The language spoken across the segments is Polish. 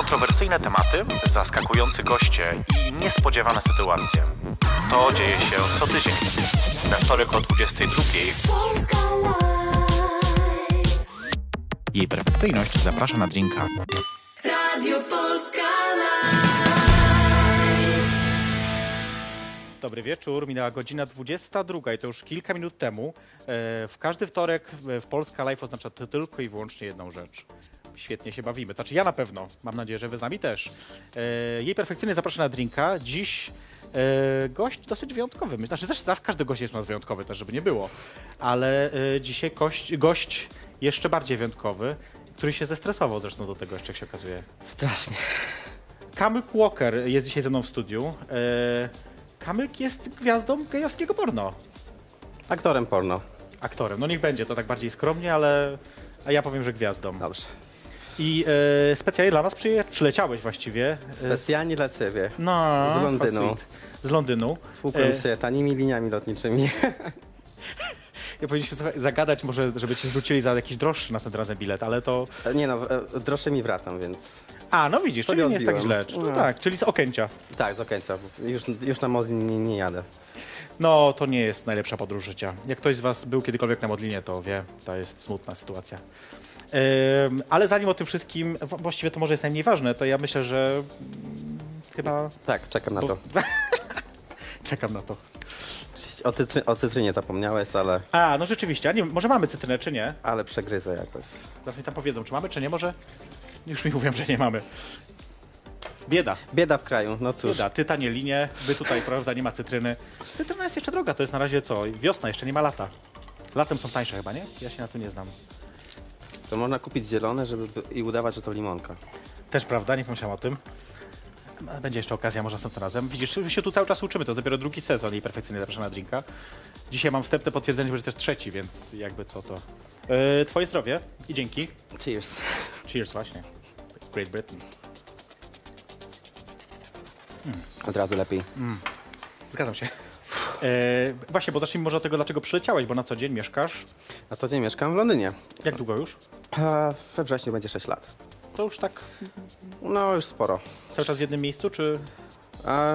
Kontrowersyjne tematy, zaskakujący goście i niespodziewane sytuacje. To dzieje się co tydzień. We wtorek o 22. Jej perfekcyjność zaprasza na drinka. Radio Polska Live. Dobry wieczór, minęła godzina 22 i to już kilka minut temu. E, W każdy wtorek w Polska Live oznacza to tylko i wyłącznie jedną rzecz. Świetnie się bawimy. Znaczy ja na pewno. Mam nadzieję, że wy z nami też. E, Jej perfekcyjnie zaprasza na drinka. Dziś e, gość dosyć wyjątkowy. Znaczy zresztą zawsze każdy gość jest u nas wyjątkowy też, żeby nie było. Ale e, dzisiaj gość, gość jeszcze bardziej wyjątkowy, który się zestresował zresztą do tego jeszcze, jak się okazuje. Strasznie. Kamyk Walker jest dzisiaj ze mną w studiu. E, Kamyk jest gwiazdą gejowskiego porno. Aktorem porno. Aktorem. No niech będzie, to tak bardziej skromnie, ale a ja powiem, że gwiazdą. Dobrze. I e, specjalnie dla nas przyje, przyleciałeś właściwie. e, Specjalnie dla ciebie. Z, no, z Londynu. sweet. Z Londynu. Współpracuję E, się tanimi liniami lotniczymi. ja powinniśmy słuchaj, zagadać może, żeby ci zwrócili za jakiś droższy następnym razem bilet, ale to... Nie no, e, droższe mi wracam, więc... A, no widzisz, To czyli nie jest tak źle. odbiłem. No No. tak, czyli z Okęcia. Tak, z Okęcia. Już, już na modli nie, nie jadę. No, to nie jest najlepsza podróż życia. Jak ktoś z Was był kiedykolwiek na Modlinie, to wie, to jest smutna sytuacja. Ale zanim o tym wszystkim, właściwie to może jest najmniej ważne, to ja myślę, że mm, chyba Tak, czekam na to. czekam na to. O, cytry, o cytrynie zapomniałeś, ale, A, no rzeczywiście, a nie, może mamy cytrynę, czy nie? ale przegryzę jakoś. Zaraz mi tam powiedzą, czy mamy, czy nie, może? Już mi mówią, że nie mamy. Bieda, Bieda w kraju, no cóż. bieda, tytanie linie, wy tutaj, prawda, nie ma cytryny. Cytryna jest jeszcze droga, to jest na razie co, wiosna, jeszcze nie ma lata. Latem są tańsze chyba, nie? Ja się na tym nie znam. To można kupić zielone żeby, i udawać, że to limonka. Też prawda, nie pomyślałem o tym. Będzie jeszcze okazja, może następnym razem. Widzisz, my się tu cały czas uczymy, to jest dopiero drugi sezon i perfekcyjnie zapraszam na drinka. Dzisiaj mam wstępne potwierdzenie, że też trzeci, więc jakby co to. Yy, twoje zdrowie i dzięki. Cheers. Cheers właśnie. Great Britain. Od razu lepiej. Zgadzam się. Yy, właśnie, bo zacznijmy może od tego, dlaczego przyleciałeś, bo na co dzień mieszkasz. Na co dzień mieszkam w Londynie. Jak długo już? A we wrześniu będzie 6 lat. To już tak No, już sporo. cały czas w jednym miejscu, czy... A,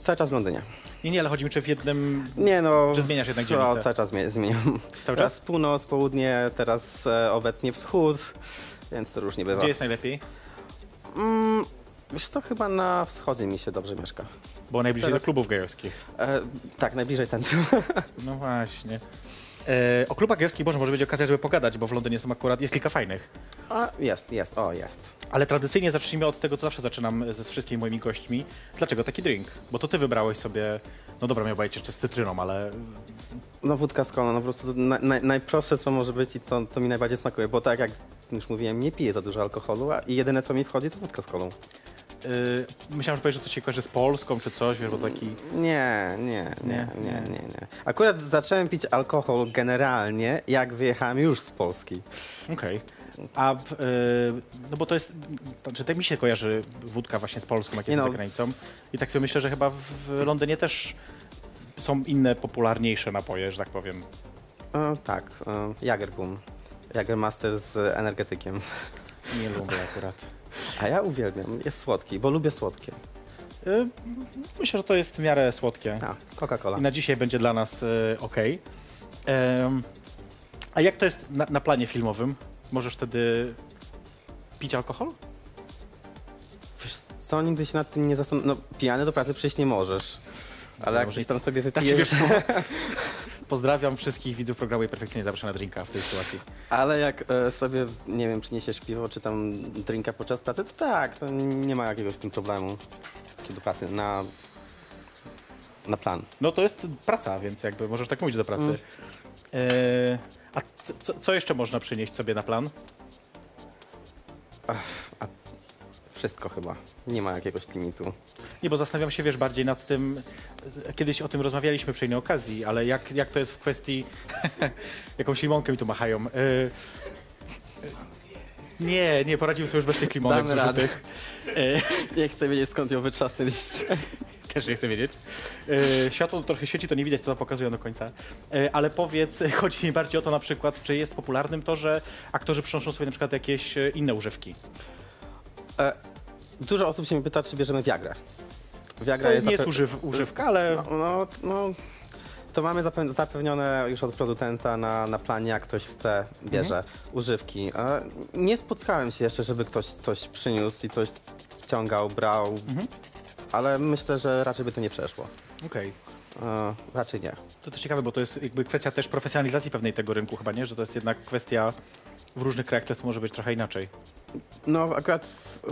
cały czas w Londynie. Nie, nie, ale chodzi mi, czy w jednym... Nie no. Czy zmieniasz jednak dzielnicę? Cały czas zmie- zmieniam. Cały czas? północ, południe, teraz e, obecnie wschód, więc to różnie bywa. Gdzie jest najlepiej? Mm, wiesz co, chyba na wschodzie mi się dobrze mieszka. Było najbliżej Teraz- do klubów gejowskich. E, tak, najbliżej centrum. No właśnie. E, o klubach gejowskich może, może będzie okazja, żeby pogadać, bo w Londynie są akurat, jest kilka fajnych. A, jest, jest, o, jest. Ale tradycyjnie zacznijmy od tego, co zawsze zaczynam ze wszystkimi moimi gośćmi. Dlaczego taki drink? Bo to ty wybrałeś sobie, no dobra, miał być jeszcze z cytryną, ale No wódka z kolą, no po prostu na, na, najprostsze co może być i co, co mi najbardziej smakuje, bo tak jak już mówiłem, nie piję za dużo alkoholu, a i jedyne co mi wchodzi to wódka z kolą. Yy, myślałem, że powiesz, że to się kojarzy z Polską czy coś, wiesz, bo taki... Nie, nie, nie, Nie? nie, nie. Akurat zacząłem pić alkohol generalnie, jak wyjechałem już z Polski. Okej. A, yy, no bo to jest, znaczy tak mi się kojarzy wódka właśnie z Polską, jak jest no. za granicą. I tak sobie myślę, że chyba w, Londynie też są inne, popularniejsze napoje, że tak powiem. E, tak, e, Jagerbum. Jagermaster z energetykiem. Nie lubię akurat. A ja uwielbiam, jest słodki, bo lubię słodkie. Yy, myślę, że to jest w miarę słodkie. A, Coca-Cola. Na dzisiaj będzie dla nas y, ok. A jak to jest na, na planie filmowym? Możesz wtedy pić alkohol? Wiesz co, nigdy się nad tym nie zastanawiam. No, pijany do pracy przyjść nie możesz. Ale jak Może gdzieś tam sobie Znaczy, wypijesz... wiesz co? Pozdrawiam wszystkich widzów programu i perfekcyjnie zapraszam na drinka w tej sytuacji. Ale jak e, sobie, nie wiem, przyniesiesz piwo czy tam drinka podczas pracy, to tak, to nie ma jakiegoś z tym problemu. Czy do pracy, na, na plan. No to jest praca, więc jakby możesz tak mówić do pracy. Mm. E, a c- co, co jeszcze można przynieść sobie na plan? A wszystko chyba. Nie ma jakiegoś limitu. Nie, bo zastanawiam się, wiesz, bardziej nad tym, kiedyś o tym rozmawialiśmy przy innej okazji, ale jak, jak to jest w kwestii, jakąś limonkę mi tu machają. E, e, nie, nie, poradziłem sobie już bez tych limonek radę. zużytych. Nie chcę wiedzieć skąd ją wytrzasnęliście. Też nie chcę wiedzieć. E, światło trochę świeci, to nie widać, co to pokazują do końca. E, ale powiedz, chodzi mi bardziej o to na przykład, czy jest popularnym to, że aktorzy przynoszą sobie na przykład jakieś inne używki. E, Dużo osób się mnie pyta, czy bierzemy Viagrę. Viagra To nie jest zape- używ, używka, ale No, no, no, to mamy zape- zapewnione już od producenta na, na planie, jak ktoś chce, bierze Mhm. używki. Nie spotkałem się jeszcze, żeby ktoś coś przyniósł i coś wciągał, brał, Mhm. ale myślę, że raczej by to nie przeszło. okej. E, raczej nie. To też ciekawe, bo to jest jakby kwestia też profesjonalizacji pewnej tego rynku chyba, nie? Że to jest jednak kwestia w różnych krajach to może być trochę inaczej. No akurat y,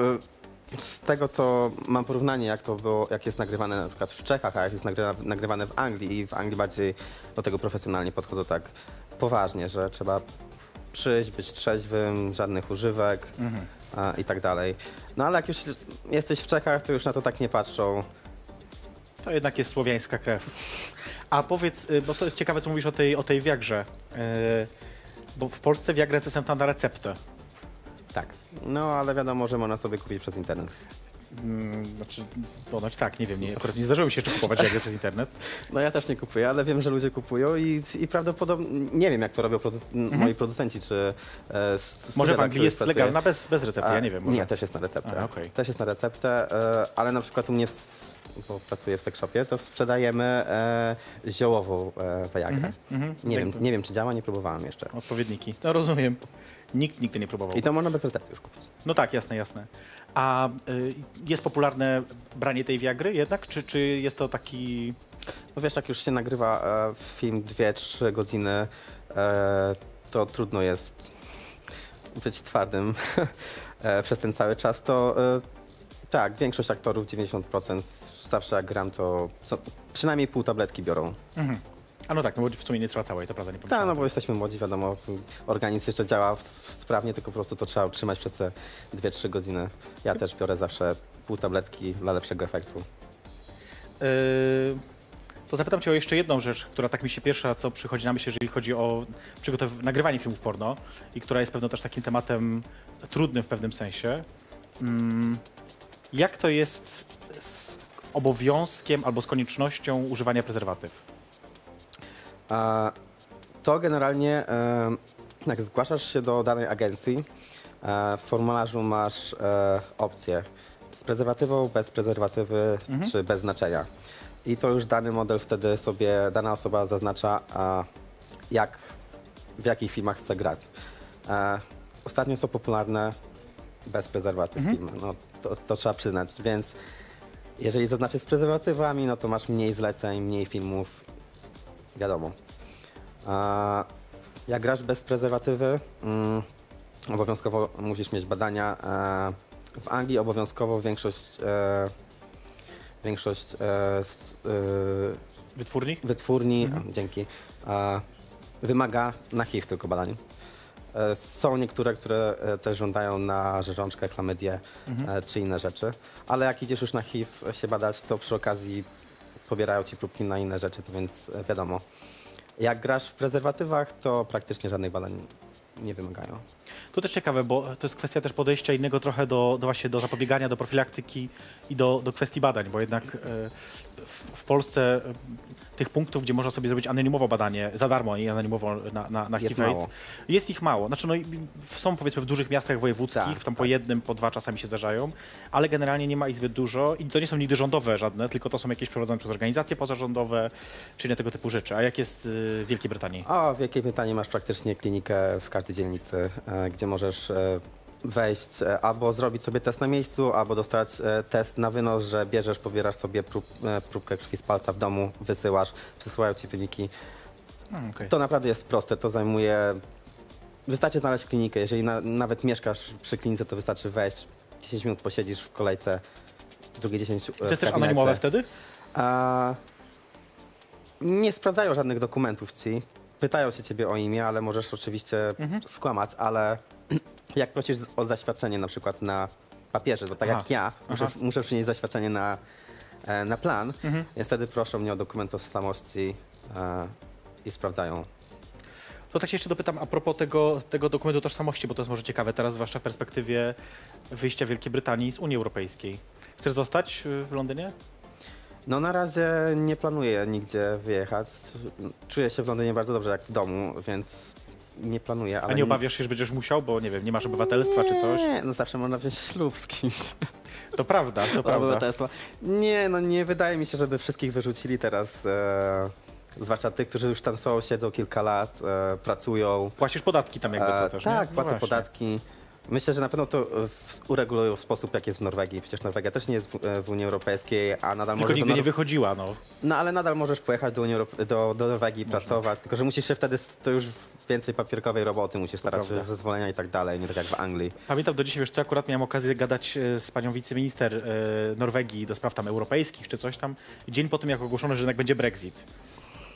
z tego, co mam porównanie, jak to było, jak jest nagrywane na przykład w Czechach, a jak jest nagrywa, nagrywane w Anglii i w Anglii bardziej do tego profesjonalnie podchodzą tak poważnie, że trzeba przyjść, być trzeźwym, żadnych używek a, i tak dalej. No ale jak już jesteś w Czechach, to już na to tak nie patrzą. To jednak jest słowiańska krew. A powiedz, y, bo to jest ciekawe, co mówisz o tej, o tej Viagrze. Yy, bo w Polsce Viagra jest dostępna na receptę. Tak. No ale wiadomo, że można sobie kupić przez internet. Mm, znaczy, ponoć tak, nie wiem, nie, akurat nie zdarzyło mi się jeszcze kupować Viagrę przez internet. No ja też nie kupuję, ale wiem, że ludzie kupują i, i prawdopodobnie nie wiem, jak to robią produ- moi producenci, czy e, Może w Anglii jest pracuję. legalna bez, bez recepty, ja nie wiem. Może. Nie, też jest na receptę. A, okej. Też jest na receptę, e, ale na przykład u mnie, w, bo pracuję w sekszopie, to sprzedajemy e, ziołową e, Viagrę. mhm. Nie, Jakby- wiem, nie wiem, czy działa, nie próbowałem jeszcze. Odpowiedniki. No rozumiem. Nikt nigdy nie próbował. I to można bez recepty już kupić. No tak, jasne, jasne. A y, jest popularne branie tej Viagry jednak, czy, czy jest to taki... No wiesz, jak już się nagrywa e, film 2-3 godziny, e, to trudno jest być twardym e, przez ten cały czas, to e, tak, większość aktorów, 90% zawsze jak gram, to co, przynajmniej pół tabletki biorą. Mhm. A no tak, no bo w sumie nie trwa całej, to prawda, nie Tak, no bo jesteśmy młodzi, wiadomo, organizm jeszcze działa sprawnie, tylko po prostu to trzeba utrzymać przez te 2-3 godziny. Ja też biorę zawsze pół tabletki dla lepszego efektu. Yy, to zapytam Cię o jeszcze jedną rzecz, która tak mi się pierwsza, co przychodzi na myśl, jeżeli chodzi o przygotow- nagrywanie filmów porno i która jest pewno też takim tematem trudnym w pewnym sensie. Mm, jak to jest z obowiązkiem albo z koniecznością używania prezerwatyw? To generalnie, jak zgłaszasz się do danej agencji, e, w formularzu masz e, opcję z prezerwatywą, bez prezerwatywy czy bez znaczenia. I to już dany model wtedy sobie, dana osoba zaznacza, jak, w jakich filmach chce grać. E, ostatnio są popularne bez prezerwatyw filmy, no, to, to trzeba przyznać, więc jeżeli zaznaczysz z prezerwatywami, no to masz mniej zleceń, mniej filmów, wiadomo. A jak grasz bez prezerwatywy, mm, obowiązkowo musisz mieć badania. E, w Anglii obowiązkowo większość, e, większość e, s- e, Wytwórni? wytwórni, dzięki, e, wymaga na HIV tylko badań. E, Są niektóre, które e, też żądają na rzeżączkę, chlamydię e, czy inne rzeczy, ale jak idziesz już na HIV się badać, to przy okazji pobierają ci próbki na inne rzeczy, to więc e, wiadomo. Jak grasz w prezerwatywach, to praktycznie żadnych badań nie wymagają. To też ciekawe, bo to jest kwestia też podejścia innego trochę do, do właśnie do zapobiegania, do profilaktyki i do, do kwestii badań, bo jednak e, w, Polsce e, tych punktów, gdzie można sobie zrobić anonimowo badanie za darmo i anonimowo na, na, na Jest HIV mało. jest ich mało. Znaczy, no, są powiedzmy w dużych miastach wojewódzkich, Tak, tam po tak. jednym, po dwa czasami się zdarzają, ale generalnie nie ma ich zbyt dużo i to nie są nigdy rządowe żadne, tylko to są jakieś prowadzone przez organizacje pozarządowe, czy inne tego typu rzeczy. A jak jest y, w Wielkiej Brytanii? A w Wielkiej Brytanii masz praktycznie klinikę w każdej dzielnicy, e, gdzie możesz e, wejść e, albo zrobić sobie test na miejscu, albo dostać e, test na wynos, że bierzesz, pobierasz sobie prób, próbkę krwi z palca w domu, wysyłasz, przesyłają ci wyniki. Hmm, okej. To naprawdę jest proste, to zajmuje... Wystarczy znaleźć klinikę, jeżeli na, nawet mieszkasz przy klinice, to wystarczy wejść, 10 minut posiedzisz w kolejce, drugie 10 To jest też anonimowe wtedy? a, nie sprawdzają żadnych dokumentów ci. Pytają się ciebie o imię, ale możesz oczywiście skłamać, ale jak prosisz o zaświadczenie na przykład na papierze, to tak Aha. jak ja, muszę, Aha. muszę przynieść zaświadczenie na, e, na plan, więc wtedy proszą mnie o dokument tożsamości e, i sprawdzają. To tak się jeszcze dopytam a propos tego, tego dokumentu tożsamości, bo to jest może ciekawe teraz, zwłaszcza w perspektywie wyjścia Wielkiej Brytanii z Unii Europejskiej. Chcesz zostać y, w Londynie? No na razie nie planuję nigdzie wyjechać. Czuję się w Londynie bardzo dobrze jak w domu, więc nie planuję. Ale A nie obawiasz się, że będziesz musiał, bo nie wiem, nie masz obywatelstwa czy coś? Nie, no zawsze można wziąć ślub z kimś. To prawda, to prawda. Nie, no nie wydaje mi się, żeby wszystkich wyrzucili teraz. E, zwłaszcza tych, którzy już tam są, siedzą kilka lat, e, pracują. Płacisz podatki tam jakby co E, też, tak, nie? No płacą właśnie. podatki. Myślę, że na pewno to e, w, uregulują w sposób, jak jest w Norwegii. Przecież Norwegia też nie jest w, e, w Unii Europejskiej, a nadal Tylko możesz nigdy do nie Nor- wychodziła, no. No ale nadal możesz pojechać do, Unii do, do Norwegii i pracować, tylko że musisz się wtedy, s- to już więcej papierkowej roboty, musisz starać się prawda. zezwolenia i tak dalej, nie tak jak w Anglii. Pamiętam do dzisiaj, wiesz co, akurat miałem okazję gadać e, z panią wiceminister e, Norwegii do spraw tam europejskich czy coś tam, dzień po tym, jak ogłoszono, że jednak będzie Brexit.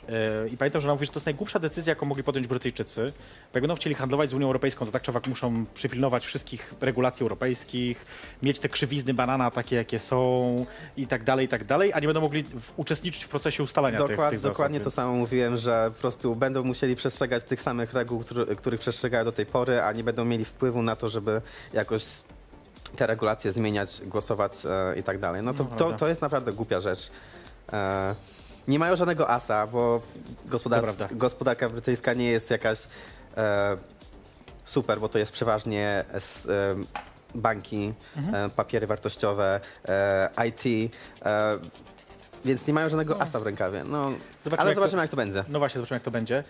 E, I pamiętam, że ona mówi, że to jest najgłupsza decyzja, jaką mogli podjąć Brytyjczycy. Bo jak będą chcieli handlować z Unią Europejską, to tak czy owak muszą przypilnować wszystkich regulacji europejskich, mieć te krzywizny banana takie, jakie są i tak dalej, i tak dalej, a nie będą mogli w, uczestniczyć w procesie ustalania tych, Dokład, tych zasad. dokładnie to więc- samo mówiłem, że po prostu będą musieli przestrzegać tych samych reguł, który, których przestrzegają do tej pory, a nie będą mieli wpływu na to, żeby jakoś te regulacje zmieniać, głosować e, i tak dalej. No to, No, to, to jest naprawdę głupia rzecz. E, nie mają żadnego asa, bo gospodar- gospodarka brytyjska nie jest jakaś e, super, bo to jest przeważnie s, e, banki, Mhm. e, papiery wartościowe, e, IT. Więc nie mają żadnego asa w rękawie. No, Zobaczymy, ale jak to- zobaczymy, jak to będzie. No właśnie, zobaczymy jak to będzie. E,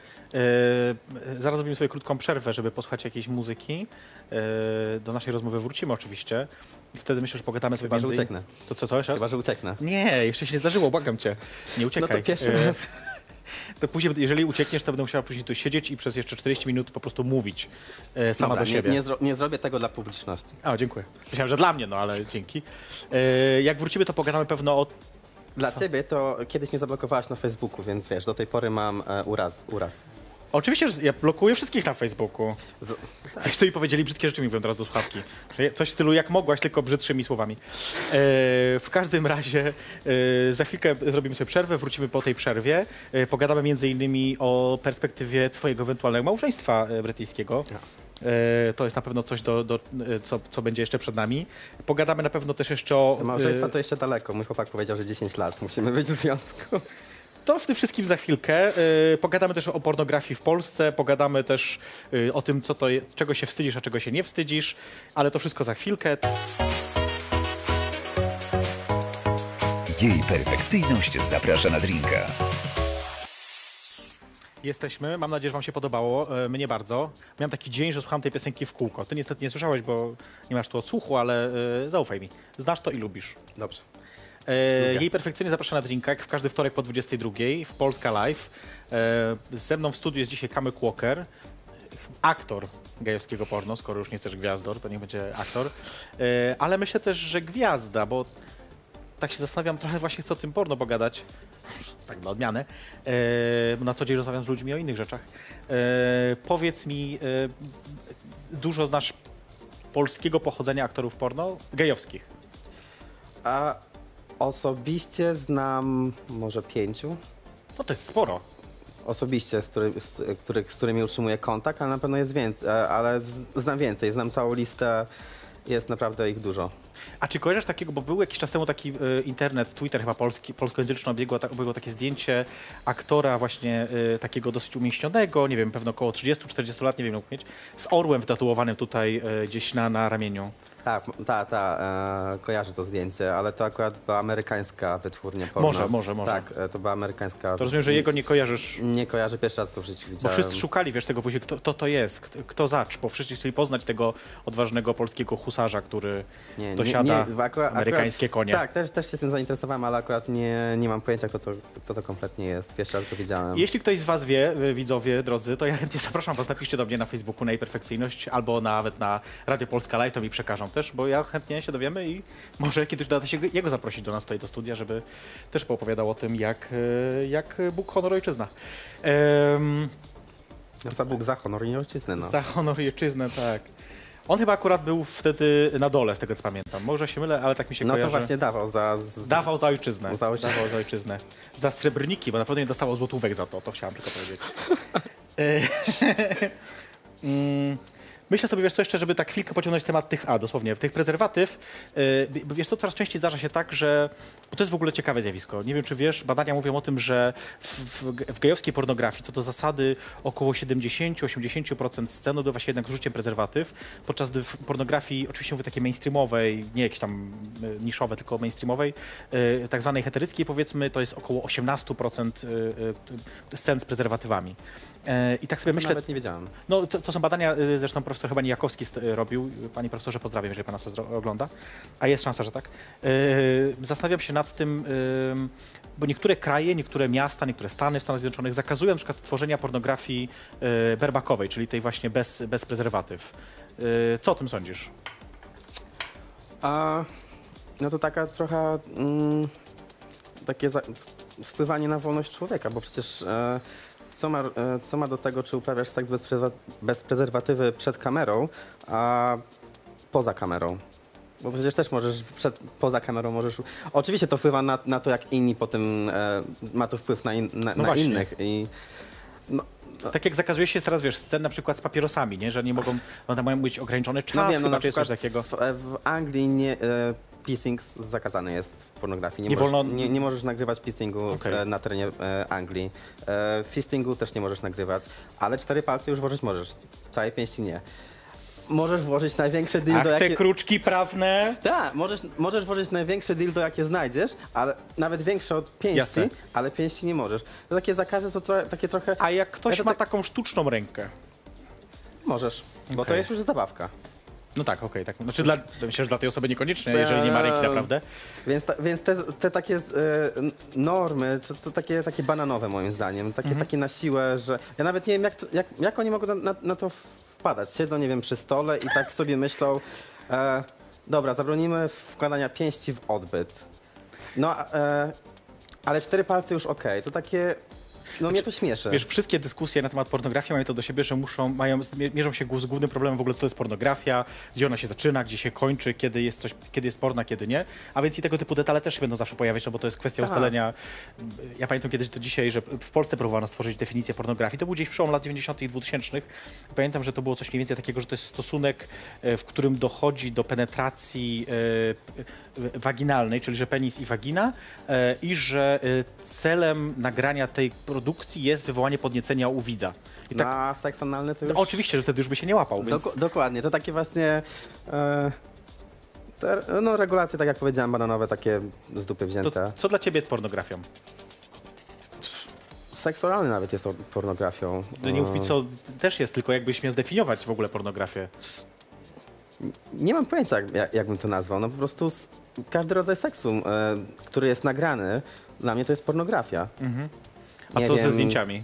zaraz zrobimy sobie krótką przerwę, żeby posłuchać jakiejś muzyki. E, do naszej rozmowy wrócimy oczywiście. I wtedy myślę, że pogadamy sobie Chyba, że między... ucieknę. Co, co, co jeszcze? Chyba, że ucieknę. Nie, jeszcze się nie zdarzyło, błagam cię. Nie uciekaj. No to pierwszy E, raz. To później, jeżeli uciekniesz, to będę musiała później tu siedzieć i przez jeszcze 40 minut po prostu mówić e, sama Dobra, do nie, siebie. nie, zro, nie zrobię tego dla publiczności. A, dziękuję. Myślałem, że dla mnie, no ale dzięki. E, jak wrócimy, to pogadamy pewno o Dla ciebie to kiedyś mnie zablokowałaś na Facebooku, więc wiesz, do tej pory mam e, uraz. uraz. Oczywiście, że ja blokuję wszystkich na Facebooku. Z, Wiesz, co mi powiedzieli, brzydkie rzeczy mi mówią teraz do słuchawki. Że Coś w stylu jak mogłaś, tylko brzydszymi słowami. E, w każdym razie e, za chwilkę zrobimy sobie przerwę, wrócimy po tej przerwie. E, pogadamy między innymi o perspektywie twojego ewentualnego małżeństwa e, brytyjskiego. E, to jest na pewno coś, do, do, e, co, co będzie jeszcze przed nami. Pogadamy na pewno też jeszcze o... do małżeństwa e, to jeszcze daleko. Mój chłopak powiedział, że 10 lat musimy być w związku. To w tym wszystkim za chwilkę. Pogadamy też o pornografii w Polsce, pogadamy też o tym, co to czego się wstydzisz, a czego się nie wstydzisz, ale to wszystko za chwilkę. Jej perfekcyjność zaprasza na drinka. Jesteśmy, mam nadzieję, że wam się podobało, yy, mnie bardzo. Miałem taki dzień, że słuchałem tej piosenki w kółko. Ty niestety nie słyszałeś, bo nie masz tu odsłuchu, ale yy, zaufaj mi. Znasz to i lubisz. Dobrze. E, Lubię. jej perfekcyjnie zaprasza na drinka, jak w każdy wtorek po 22 w Polska Live. E, ze mną w studiu jest dzisiaj Kamyk Walker, aktor gejowskiego porno, skoro już nie chcesz gwiazdor, to niech będzie aktor. E, ale myślę też, że gwiazda, bo tak się zastanawiam, trochę właśnie chcę o tym porno pogadać. Tak dla odmiany. E, na co dzień rozmawiam z ludźmi o innych rzeczach. E, powiedz mi, e, dużo znasz polskiego pochodzenia aktorów porno? Gejowskich. A osobiście znam może pięciu. No to jest sporo. Osobiście, z, który, z, których, z którymi utrzymuję kontakt, ale na pewno jest więcej, e, ale znam więcej, znam całą listę, jest naprawdę ich dużo. A czy kojarzysz takiego, bo był jakiś czas temu taki e, internet, Twitter chyba polski, polskojęzyczny obiegło, ta, obiegło takie zdjęcie aktora właśnie e, takiego dosyć umieśnionego, nie wiem, pewno około 30-40 lat, nie wiem, mógł mieć, z orłem wtatuowanym tutaj e, gdzieś na, na ramieniu. Tak, ta, ta, e, kojarzę to zdjęcie, ale to akurat była amerykańska wytwórnia porno. Może, może, może. Tak, e, to była amerykańska. To rozumiem, że jego nie kojarzysz, Nie kojarzę, pierwszy raz go w życiu bo widziałem. wszyscy szukali, wiesz, tego później, kto, kto to jest, kto, kto zacz, bo wszyscy chcieli poznać tego odważnego polskiego husarza, który Nie, dosiada bo akurat- amerykańskie akurat, konie. Tak, też, też się tym zainteresowałem, ale akurat nie, nie mam pojęcia, kto to, kto to kompletnie jest. Pierwszy raz go widziałem. Jeśli ktoś z Was wie, widzowie, drodzy, to ja chętnie zapraszam Was, napiszcie do mnie na Facebooku na perfekcyjność albo nawet na Radio Polska Live, to mi przekażą też, bo ja chętnie się dowiemy i może kiedyś uda się jego zaprosić do nas tutaj do studia, żeby też poopowiadał o tym, jak, y, jak Bóg, honor, ojczyzna. No, za Bóg, za honor i nie ojczyznę, no. Za honor i ojczyznę, tak. On chyba akurat był wtedy na dole, z tego co pamiętam. Może się mylę, ale tak mi się No kojarzy. to właśnie dawał za... Z... Dawał za ojczyznę. Za ojczyznę. Dawał za ojczyznę. Za srebrniki, bo na pewno nie dostało złotówek za to, to chciałam tylko powiedzieć. Myślę sobie, wiesz co, jeszcze, żeby tak chwilkę pociągnąć temat tych, a dosłownie, tych prezerwatyw, yy, wiesz co, coraz częściej zdarza się tak, że, bo to jest w ogóle ciekawe zjawisko, nie wiem czy wiesz, badania mówią o tym, że w, w, w gejowskiej pornografii, co do zasady około 70-80% scen odbywa się jednak z użyciem prezerwatyw, podczas gdy w pornografii, oczywiście mówię takiej mainstreamowej, nie jakieś tam y, niszowe, tylko mainstreamowej, y, tak zwanej heteryckiej powiedzmy, to jest około 18% y, y, scen z prezerwatywami. Y, I tak sobie myślę, Nawet nie wiedziałem. no, to, to są badania, y, zresztą profesor chyba Nijakowski y, robił. Panie profesorze, pozdrawiam, jeżeli pan nas ogląda. A jest szansa, że tak. Y, Zastanawiam się nad tym, bo niektóre kraje, niektóre miasta, niektóre stany w Stanach Zjednoczonych zakazują na przykład tworzenia pornografii y, berbakowej, czyli tej właśnie bez, bez prezerwatyw. Co o tym sądzisz? A, no to taka trochę mm, takie za, wpływanie na wolność człowieka, bo przecież e, co, ma, e, co ma do tego, czy uprawiasz seks bez, bez prezerwatywy przed kamerą, a poza kamerą? Bo przecież też możesz, przed, poza kamerą możesz... Oczywiście to wpływa na, na to, jak inni potem, e, ma to wpływ na, in, na, No na innych i... No, Tak jak zakazuje się teraz, wiesz, scen na przykład z papierosami, nie? że nie mogą, one tam mają być ograniczony czas, no wiem, no chyba, czy jest coś takiego. w, w Anglii nie, e, pissing zakazany jest w pornografii. Nie, Nie możesz, wolno- nie, nie możesz nagrywać Okej. e, na terenie e, Anglii. E, fistingu też nie możesz nagrywać, ale cztery palce już włożyć możesz, całej pięści nie. Możesz włożyć największe Ach, dildo, te jakie... kruczki prawne. Tak, możesz, możesz włożyć największe dildo, jakie znajdziesz, ale nawet większe od pięści, Jasne. ale pięści nie możesz. To takie zakazy to trochę, takie trochę... A jak ktoś Ja ma tak- taką sztuczną rękę? Możesz, bo to jest już zabawka. No tak, okej, tak. Znaczy dla, myślę, że dla tej osoby niekoniecznie, jeżeli nie ma ręki Eee, naprawdę. Więc, ta, więc te, te takie e, normy, czy to takie, takie bananowe moim zdaniem, takie, Mhm. takie na siłę, że ja nawet nie wiem, jak, to, jak, jak oni mogą na, na, na to wpadać. Siedzą, nie wiem, przy stole i tak sobie myślą, e, dobra, zabronimy wkładania pięści w odbyt. No, e, ale cztery palce już okej, to takie, no mnie to śmieszy. Wiesz, wszystkie dyskusje na temat pornografii mają to do siebie, że muszą, mają, mierzą się z głównym problemem w ogóle, co to jest pornografia, gdzie ona się zaczyna, gdzie się kończy, kiedy jest coś, kiedy jest porna, kiedy nie. A więc i tego typu detale też się będą zawsze pojawiać, no bo to jest kwestia Tak. ustalenia. Ja pamiętam kiedyś do dzisiaj, że w Polsce próbowano stworzyć definicję pornografii. To był gdzieś przełom lat 90. i 2000. Pamiętam, że to było coś mniej więcej takiego, że to jest stosunek, e, w którym dochodzi do penetracji e, waginalnej, czyli że penis i wagina e, i że celem nagrania tej produkcji jest wywołanie podniecenia u widza. I tak, Na seks analny to już... no, oczywiście, że wtedy już by się nie łapał, więc... Doko- dokładnie, to takie właśnie. E, te, no, regulacje, tak jak powiedziałem, bananowe, takie z dupy wzięte. To, co dla ciebie jest pornografią? Seks oralny nawet jest pornografią. To nie mów mi, E, co też jest, tylko jakbyś miał zdefiniować w ogóle pornografię. Nie mam pojęcia, jak, jak, jak bym to nazwał. No po prostu każdy rodzaj seksu, e, który jest nagrany, dla mnie to jest pornografia. A co ze wiem. zdjęciami?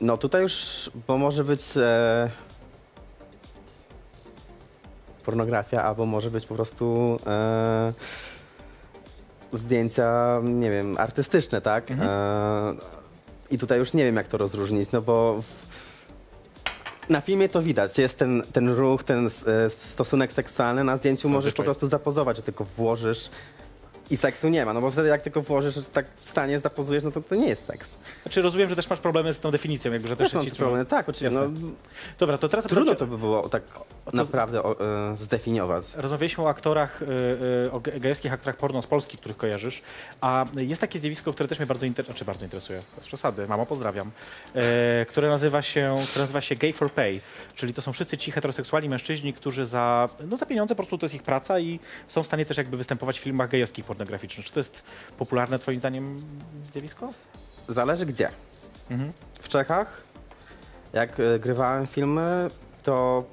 No tutaj już, bo może być e, pornografia, albo może być po prostu e, zdjęcia, nie wiem, artystyczne, tak? E, I tutaj już nie wiem, jak to rozróżnić, no bo na filmie to widać, jest ten, ten ruch, ten e, stosunek seksualny, na zdjęciu możesz po Zazwyczaj. prostu zapozować, że tylko włożysz i seksu nie ma, no bo wtedy jak tylko włożysz, że tak staniesz, zapozujesz, no to to nie jest seks. Znaczy rozumiem, że też masz problemy z tą definicją, jakby, że też, ci trudno. problemy, tak, oczywiście. No, Dobra, to teraz Trudno to by było tak naprawdę o, e, zdefiniować. Rozmawialiśmy o aktorach, y, y, o ge- gejowskich aktorach porno z Polski, których kojarzysz, a jest takie zjawisko, które też mnie bardzo, inter... znaczy bardzo interesuje, z przesady, mamo pozdrawiam, e, które, nazywa się, które nazywa się Gay for Pay, czyli to są wszyscy ci heteroseksualni mężczyźni, którzy za, no za pieniądze po prostu to jest ich praca i są w stanie też jakby występować w filmach gejowskich pornograficznych. Czy to jest popularne twoim zdaniem zjawisko? Zależy gdzie. Mhm. W Czechach, jak e, grywałem filmy, to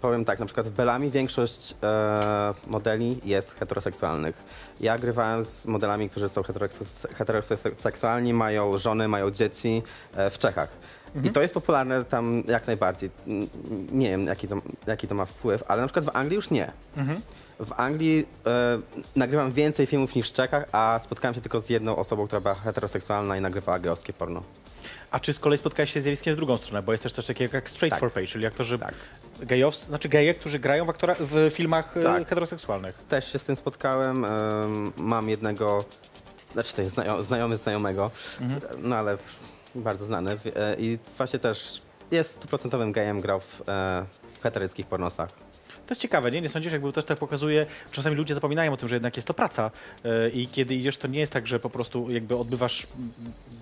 powiem tak, na przykład w Belami większość e, modeli jest heteroseksualnych. Ja grywałem z modelami, którzy są heteroseks- heteroseksualni, mają żony, mają dzieci e, w Czechach. I to jest popularne tam jak najbardziej. N- Nie wiem, jaki to, jaki to ma wpływ, ale na przykład w Anglii już nie. W Anglii e, nagrywam więcej filmów niż w Czechach, a spotkałem się tylko z jedną osobą, która była heteroseksualna i nagrywała geowskie porno. A czy z kolei spotkałeś się z zjawiskiem z drugą stronę, bo jest też coś takiego jak straight Tak. for pay, czyli aktorzy Tak. gejows, znaczy geje, którzy grają w, aktora, w filmach e, Tak. heteroseksualnych. Też się z tym spotkałem. em, mam jednego, znaczy to jest znajo, znajomy znajomego, no ale w- bardzo znany. e, I właśnie też jest stuprocentowym gejem, grał w e, heteryckich pornosach. To jest ciekawe, nie? Nie sądzisz, jakby też tak pokazuje, czasami ludzie zapominają o tym, że jednak jest to praca e, i kiedy idziesz, to nie jest tak, że po prostu jakby odbywasz,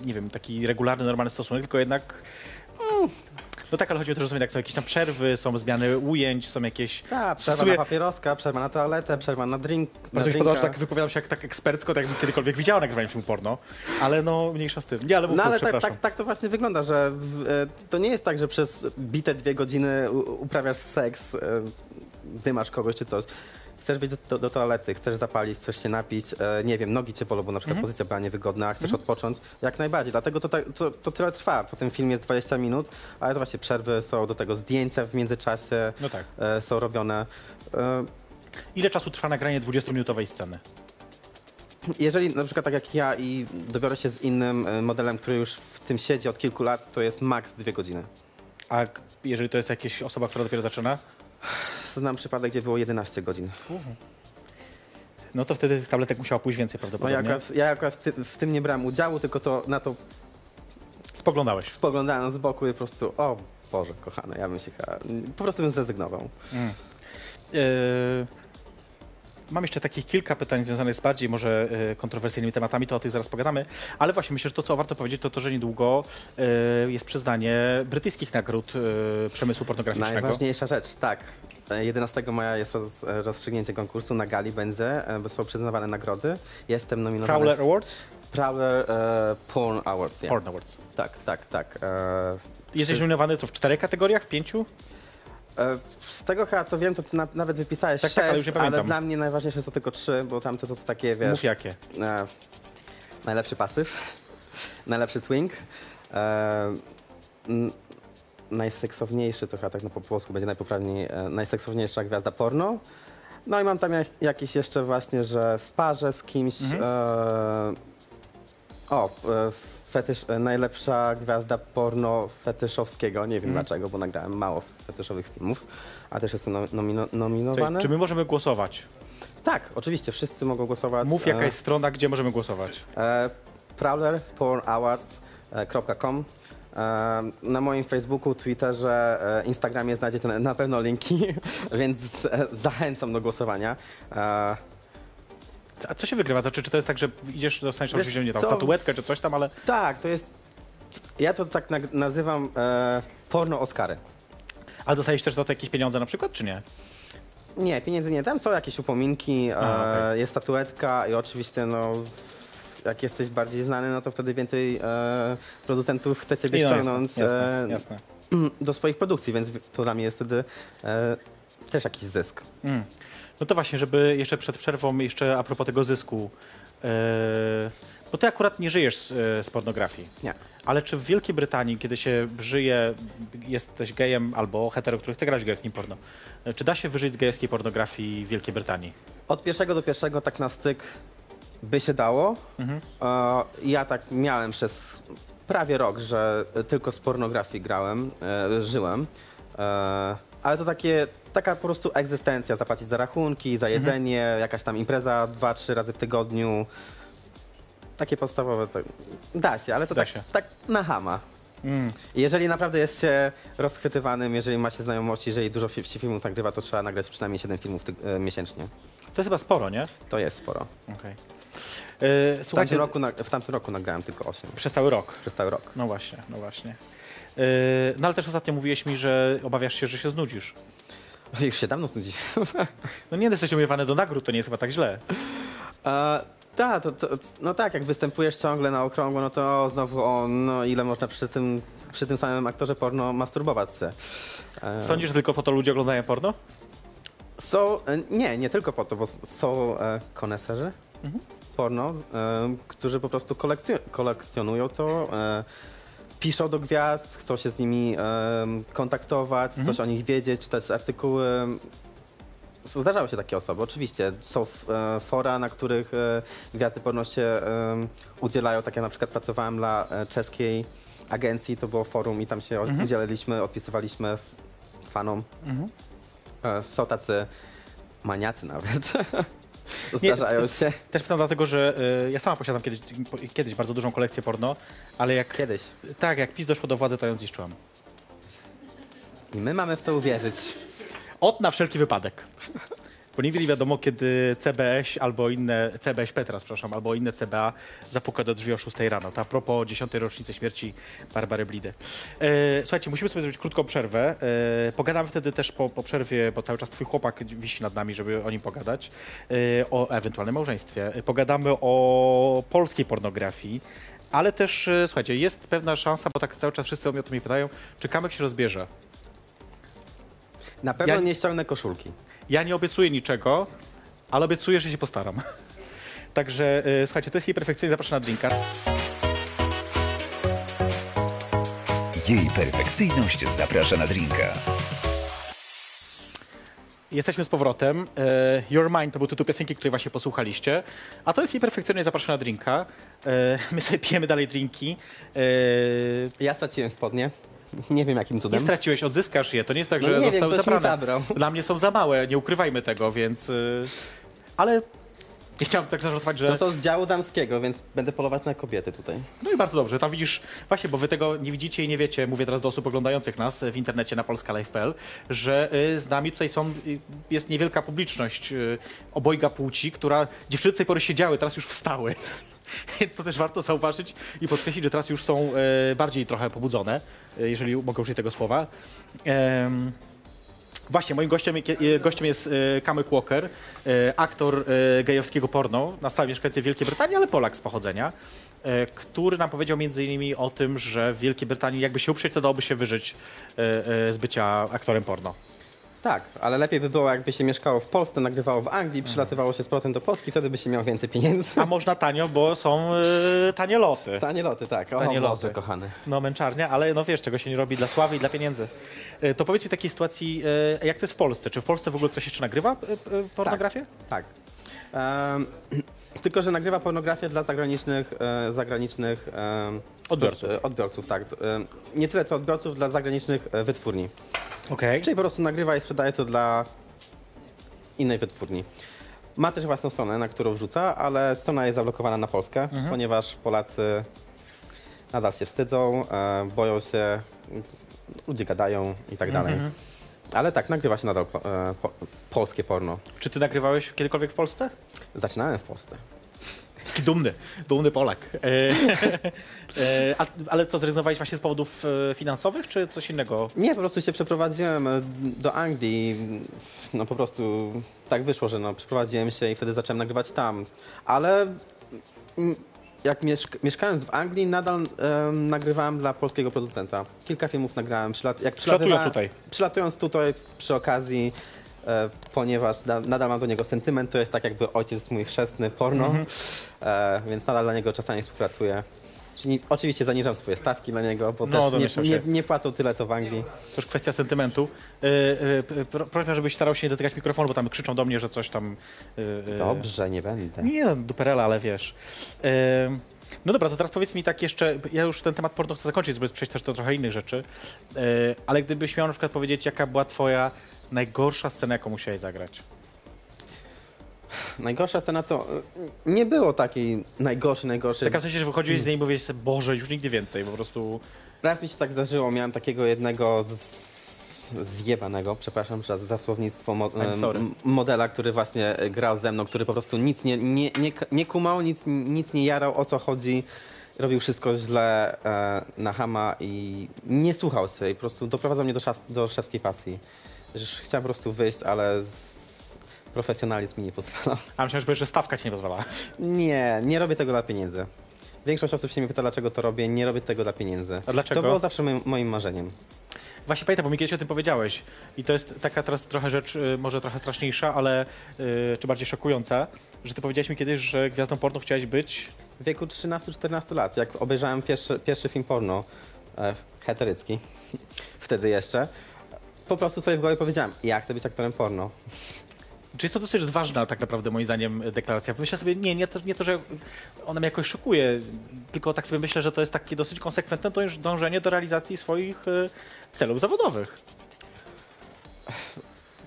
nie wiem, taki regularny, normalny stosunek, tylko jednak... mm, No tak, ale chodzi o to, że są jednak są jakieś tam przerwy, są zmiany ujęć, są jakieś... Tak, przerwa na papieroska, przerwa na toaletę, przerwa na drink. Bardzo mi się podoba, że tak wypowiadam się jak tak ekspercko, tak jakbym kiedykolwiek widziała nagrywanie filmu porno, ale no mniejsza z tym. Nie, ale mów, No ale tak, tak, tak to właśnie wygląda, że w, e, to nie jest tak, że przez bite dwie godziny uprawiasz seks, e, dymasz kogoś czy coś. Chcesz wyjść do, do, toalety, chcesz zapalić, chcesz się napić, e, nie wiem, nogi cię bolą, bo na przykład pozycja była niewygodna, chcesz odpocząć, jak najbardziej. Dlatego to, tak- to, to tyle trwa. Po tym filmie jest 20 minut, ale to właśnie przerwy są do tego zdjęcia w międzyczasie, No tak. e, są robione. E, Ile czasu trwa nagranie 20-minutowej sceny? Jeżeli na przykład tak jak ja i dobiorę się z innym e, modelem, który już w tym siedzi od kilku lat, to jest maks dwie godziny. A jeżeli to jest jakaś osoba, która dopiero zaczyna, Znam przypadek, gdzie było 11 godzin. no to wtedy tabletek musiała pójść więcej No ja prawdopodobnie. akurat, ja akurat w, ty, w tym nie brałem udziału, tylko to na to Spoglądałeś. spoglądałem z boku i po prostu, o Boże, kochane, ja bym się chyba, po prostu bym zrezygnował. Yy, Mam jeszcze takich kilka pytań związanych z bardziej może yy, kontrowersyjnymi tematami, to o tych zaraz pogadamy. Ale właśnie myślę, że to, co warto powiedzieć, to to, że niedługo yy, jest przyznanie brytyjskich nagród yy, przemysłu pornograficznego. Najważniejsza rzecz, tak. E, 11 maja jest roz, e, rozstrzygnięcie konkursu, na gali będzie, e, bo są przyznawane nagrody. Jestem nominowany. Prowler Awards? Prowler e, Porn Awards. ja. Porn Awards. Tak, tak, tak. E, Jesteś nominowany co, w czterech kategoriach, w pięciu? E, Z tego chyba co wiem, to ty na, nawet wypisałeś Tak, sześć, tak, ale już nie ale dla mnie najważniejsze są tylko trzy, bo tamte to są takie, wiesz... Mów jakie. E, najlepszy pasyw, najlepszy twink, e, najseksowniejszy, to chyba tak no po polsku będzie najpoprawniej, e, najseksowniejsza gwiazda porno. No i mam tam jak, jakiś jeszcze właśnie, że w parze z kimś, Mhm. e, o, e, fetysz, e, najlepsza gwiazda porno fetyszowskiego, nie wiem Mhm. dlaczego, bo nagrałem mało fetyszowych filmów, a też jestem nom- nomino- Czyli, nominowany. czy my możemy głosować? Tak, oczywiście, wszyscy mogą głosować. Mów e, jaka jest strona, gdzie możemy głosować. E, prowlerpornawards.com e, Na moim Facebooku, Twitterze, e, Instagramie znajdziecie na, pewno linki, więc e, zachęcam do głosowania. E, A co się wygrywa? To czy, czy to jest tak, że idziesz, dostaniesz Wiesz oczywiście nie tam co? statuetkę czy coś tam, ale tak, to jest. Ja to tak nazywam e, porno Oscary. ale dostajesz też za to jakieś pieniądze na przykład, czy nie? Nie, pieniędzy nie, tam są jakieś upominki, e, A, okej. jest statuetka i oczywiście no. Jak jesteś bardziej znany, no to wtedy więcej e, producentów chce ciebie I no, ściągnąć jasne, e, jasne. do swoich produkcji, więc to dla mnie jest wtedy e, też jakiś zysk. Mm. No to właśnie, żeby jeszcze przed przerwą, jeszcze a propos tego zysku, e, bo ty akurat nie żyjesz z, e, z pornografii. Nie. Ale czy w Wielkiej Brytanii, kiedy się żyje, jesteś gejem albo hetero, który chce grać w gejskim porno, czy da się wyżyć z gejskiej pornografii w Wielkiej Brytanii? Od pierwszego do pierwszego tak na styk by się dało. Mhm. E, ja tak miałem przez prawie rok, że tylko z pornografii grałem, e, żyłem. E, ale to takie, taka po prostu egzystencja, zapłacić za rachunki, za jedzenie, jakaś tam impreza dwa, trzy razy w tygodniu. Takie podstawowe, to da się, ale to Da tak, się. tak na hama. Mm. Jeżeli naprawdę jest się rozchwytywanym, jeżeli ma się znajomości, jeżeli dużo się filmów nagrywa, to trzeba nagrać przynajmniej 7 filmów e, miesięcznie. To jest chyba sporo, nie? To jest sporo. Okej. E, W tamtym, roku, na- w tamtym roku nagrałem tylko 8 przez cały rok. przez cały rok. No właśnie, no właśnie. E, no ale też ostatnio mówiłeś mi, że obawiasz się, że się znudzisz. Już się dawno znudzi. No nie jesteś umiewany do nagród, to nie jest chyba tak źle. E, tak, to, to, no tak, jak występujesz ciągle na okrągło, no to znowu o, no ile można przy tym, przy tym samym aktorze porno masturbować się. E, Sądzisz, że tylko po to ludzie oglądają porno? Są, e, nie, nie tylko po to, bo są e, koneserzy porno, e, którzy po prostu kolekcjo- kolekcjonują to, e, piszą do gwiazd, chcą się z nimi e, kontaktować, coś o nich wiedzieć, czytać artykuły. Zdarzały się takie osoby, oczywiście. Są e, fora, na których e, gwiazdy porno się e, udzielają. Tak jak na przykład pracowałem dla czeskiej agencji, to było forum i tam się Mhm. udzielaliśmy, odpisywaliśmy fanom. E, Są tacy maniacy nawet. Nie, Zdarzają się. Też pytam dlatego, że y, ja sama posiadam kiedyś, kiedyś bardzo dużą kolekcję porno, ale jak Kiedyś. tak, jak PiS doszło do władzy, to ją zniszczyłam. I my mamy w to uwierzyć. Od na wszelki wypadek. Bo nigdy nie wiadomo, kiedy CBS albo inne, CBSP teraz, przepraszam, albo inne CBA zapuka do drzwi o 6 rano. To a propos 10. rocznicy śmierci Barbary Blidy. E, słuchajcie, musimy sobie zrobić krótką przerwę. E, pogadamy wtedy też po, po przerwie, bo cały czas twój chłopak wisi nad nami, żeby o nim pogadać, e, o ewentualnym małżeństwie. E, Pogadamy o polskiej pornografii, ale też, e, słuchajcie, jest pewna szansa, bo tak cały czas wszyscy o mnie o to mnie pytają, czy Kamek się rozbierze. Na pewno Ja- nie ściągnę koszulki. Ja nie obiecuję niczego, ale obiecuję, że się postaram. Także y, słuchajcie, to jest jej perfekcyjnie zapraszam na drinka. Jej perfekcyjność zaprasza na drinka. Jesteśmy z powrotem. Y, Your Mind to był tytuł piosenki, której właśnie posłuchaliście. A to jest jej perfekcyjnie zapraszam na drinka. Y, my sobie pijemy dalej drinki. Ja straciłem spodnie. Nie wiem jakim nie cudem. straciłeś, odzyskasz je. To nie jest tak, No że nie wiem, zostały mi zabrane. zabrał. Dla mnie są za małe, nie ukrywajmy tego, więc... y, ale nie chciałbym tak zażartować, że... To są z działu damskiego, więc będę polować na kobiety tutaj. No i bardzo dobrze. Tam widzisz, właśnie, bo wy tego nie widzicie i nie wiecie, mówię teraz do osób oglądających nas w internecie na polskalife.pl, że y, z nami tutaj są, y, jest niewielka publiczność obojga płci, która dziewczyny do tej pory siedziały, teraz już wstały. Więc to też warto zauważyć i podkreślić, że teraz już są y, bardziej trochę pobudzone, y, jeżeli mogę użyć tego słowa. Właśnie, moim gościem, e, gościem jest e, Kamek Walker, e, aktor e, gejowskiego porno na stałe mieszkający Wielkiej Brytanii, ale Polak z pochodzenia, e, który nam powiedział między innymi o tym, że w Wielkiej Brytanii jakby się uprzeć, to dałoby się wyżyć e, e, z bycia aktorem porno. Tak, ale lepiej by było, jakby się mieszkało w Polsce, nagrywało w Anglii, przylatywało się z powrotem do Polski, wtedy by się miał więcej pieniędzy. A można tanio, bo są e, tanie loty. Tanie loty, tak. O, Tanie loty. kochany. No męczarnia, ale no wiesz, czego się nie robi dla sławy i dla pieniędzy. E, To powiedz mi w takiej sytuacji, e, jak to jest w Polsce? Czy w Polsce w ogóle ktoś jeszcze nagrywa pornografię? Tak. Em, tylko, że nagrywa pornografię dla zagranicznych, e, zagranicznych Odbiorców. e, odbiorców, tak. Em, nie tyle co odbiorców, dla zagranicznych e, wytwórni. Okej. Czyli po prostu nagrywa i sprzedaje to dla innej wytwórni. Ma też własną stronę, na którą wrzuca, ale strona jest zablokowana na Polskę, Mhm. ponieważ Polacy nadal się wstydzą, e, boją się, ludzie gadają i tak dalej. Mhm. Ale tak, nagrywa się nadal po, e, po, polskie porno. Czy ty nagrywałeś kiedykolwiek w Polsce? Zaczynałem w Polsce. Taki dumny, dumny Polak. E, e, a, ale co, zrezygnowałeś właśnie z powodów e, finansowych, czy coś innego? Nie, po prostu się przeprowadziłem e, do Anglii. No po prostu tak wyszło, że no, przeprowadziłem się i wtedy zacząłem nagrywać tam. Ale jak mieszk mieszkając w Anglii, nadal em, nagrywałem dla polskiego producenta. Kilka filmów nagrałem. Przylat jak Przylatując tutaj. Przylatując tutaj przy okazji, e, ponieważ da, nadal mam do niego sentyment, to jest tak jakby ojciec mój chrzestny porno, Mhm. e, więc nadal dla niego czasami współpracuję. Czyli oczywiście zaniżam swoje stawki dla niego, bo No, też domyślam nie, nie, się. nie płacą tyle co w Anglii. To już kwestia sentymentu. E, p- pro- proszę, żebyś starał się nie dotykać mikrofonu, bo tam krzyczą do mnie, że coś tam... e, Dobrze, nie będę. Nie, no, duperela, ale wiesz. No dobra, to teraz powiedz mi tak jeszcze, ja już ten temat porno chcę zakończyć, żeby przejść też do trochę innych rzeczy, e, ale gdybyś miał na przykład powiedzieć, jaka była twoja najgorsza scena, jaką musiałeś zagrać? Najgorsza scena to y, nie było takiej najgorszej, najgorszej. Taka w sensie, że wychodziłeś z niej i mówiłeś sobie, Boże, już nigdy więcej, po prostu... Raz mi się tak zdarzyło, miałem takiego jednego z... zjebanego, przepraszam za, za słownictwo, mo, modela, który właśnie y, grał ze mną, który po prostu nic nie, nie, nie, nie kumał, nic, nic nie jarał, o co chodzi. Robił wszystko źle e, na hama i nie słuchał i po prostu doprowadzał mnie do, szas, do szewskiej pasji. Chciałem po prostu wyjść, ale z... profesjonalizm mi nie pozwalał. A myślałem, że powiesz, że stawka ci nie pozwala. Nie, nie robię tego dla pieniędzy. Większość osób się mnie pyta, dlaczego to robię. Nie robię tego dla pieniędzy. A dlaczego? To było zawsze moim, moim marzeniem. Właśnie pamiętam, bo mi kiedyś o tym powiedziałeś. I to jest taka teraz trochę rzecz, y, może trochę straszniejsza, ale y, czy bardziej szokująca, że ty powiedziałeś mi kiedyś, że gwiazdą porno chciałeś być. W wieku 13-14 lat, jak obejrzałem pierwszy, pierwszy film porno, e, heterycki, wtedy jeszcze, po prostu sobie w głowie powiedziałem, ja chcę być aktorem porno. Czy jest to dosyć odważna tak naprawdę moim zdaniem deklaracja? Myślę sobie, nie, nie to, nie to, że ona mnie jakoś szokuje, tylko tak sobie myślę, że to jest takie dosyć konsekwentne dąż- dążenie do realizacji swoich y, celów zawodowych.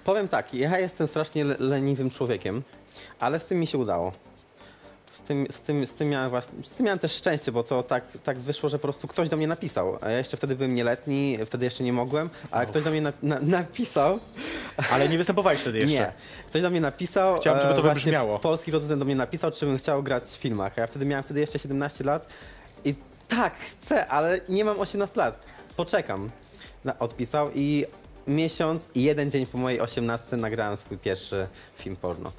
Powiem tak, ja jestem strasznie le- leniwym człowiekiem, ale z tym mi się udało. Z tym, z, tym, z, tym miałem właśnie, z tym miałem też szczęście, bo to tak, tak wyszło, że po prostu ktoś do mnie napisał. A ja jeszcze wtedy byłem nieletni, wtedy jeszcze nie mogłem, ale ktoś do mnie na, na, napisał. Ale nie występowałeś wtedy jeszcze. Nie. Ktoś do mnie napisał. Chciałem, żeby to e, wybrzmiało. Polski producent do mnie napisał, czy bym chciał grać w filmach. A ja wtedy miałem wtedy jeszcze 17 lat. I tak, chcę, ale nie mam 18 lat. Poczekam. Odpisał i miesiąc i jeden dzień po mojej 18 nagrałem swój pierwszy film porno.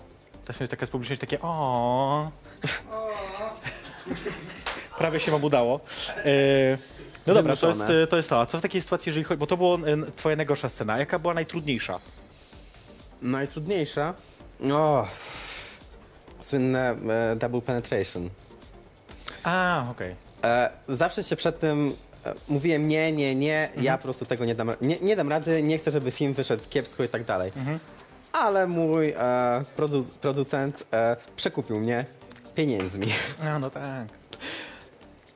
Też miałeś taka publiczność takie o. Prawie się wam udało. E, no dobra, to jest, to jest to. A co w takiej sytuacji, jeżeli chodzi, bo to była e, twoja najgorsza scena. Jaka była najtrudniejsza? Najtrudniejsza? O, słynne e, double penetration. A, okej. E, zawsze się przed tym e, mówiłem nie, nie, nie, ja po prostu tego nie dam, nie, nie dam rady, nie chcę, żeby film wyszedł kiepsko i tak dalej. Ale mój e, produ producent e, przekupił mnie pieniędzmi. A, no tak.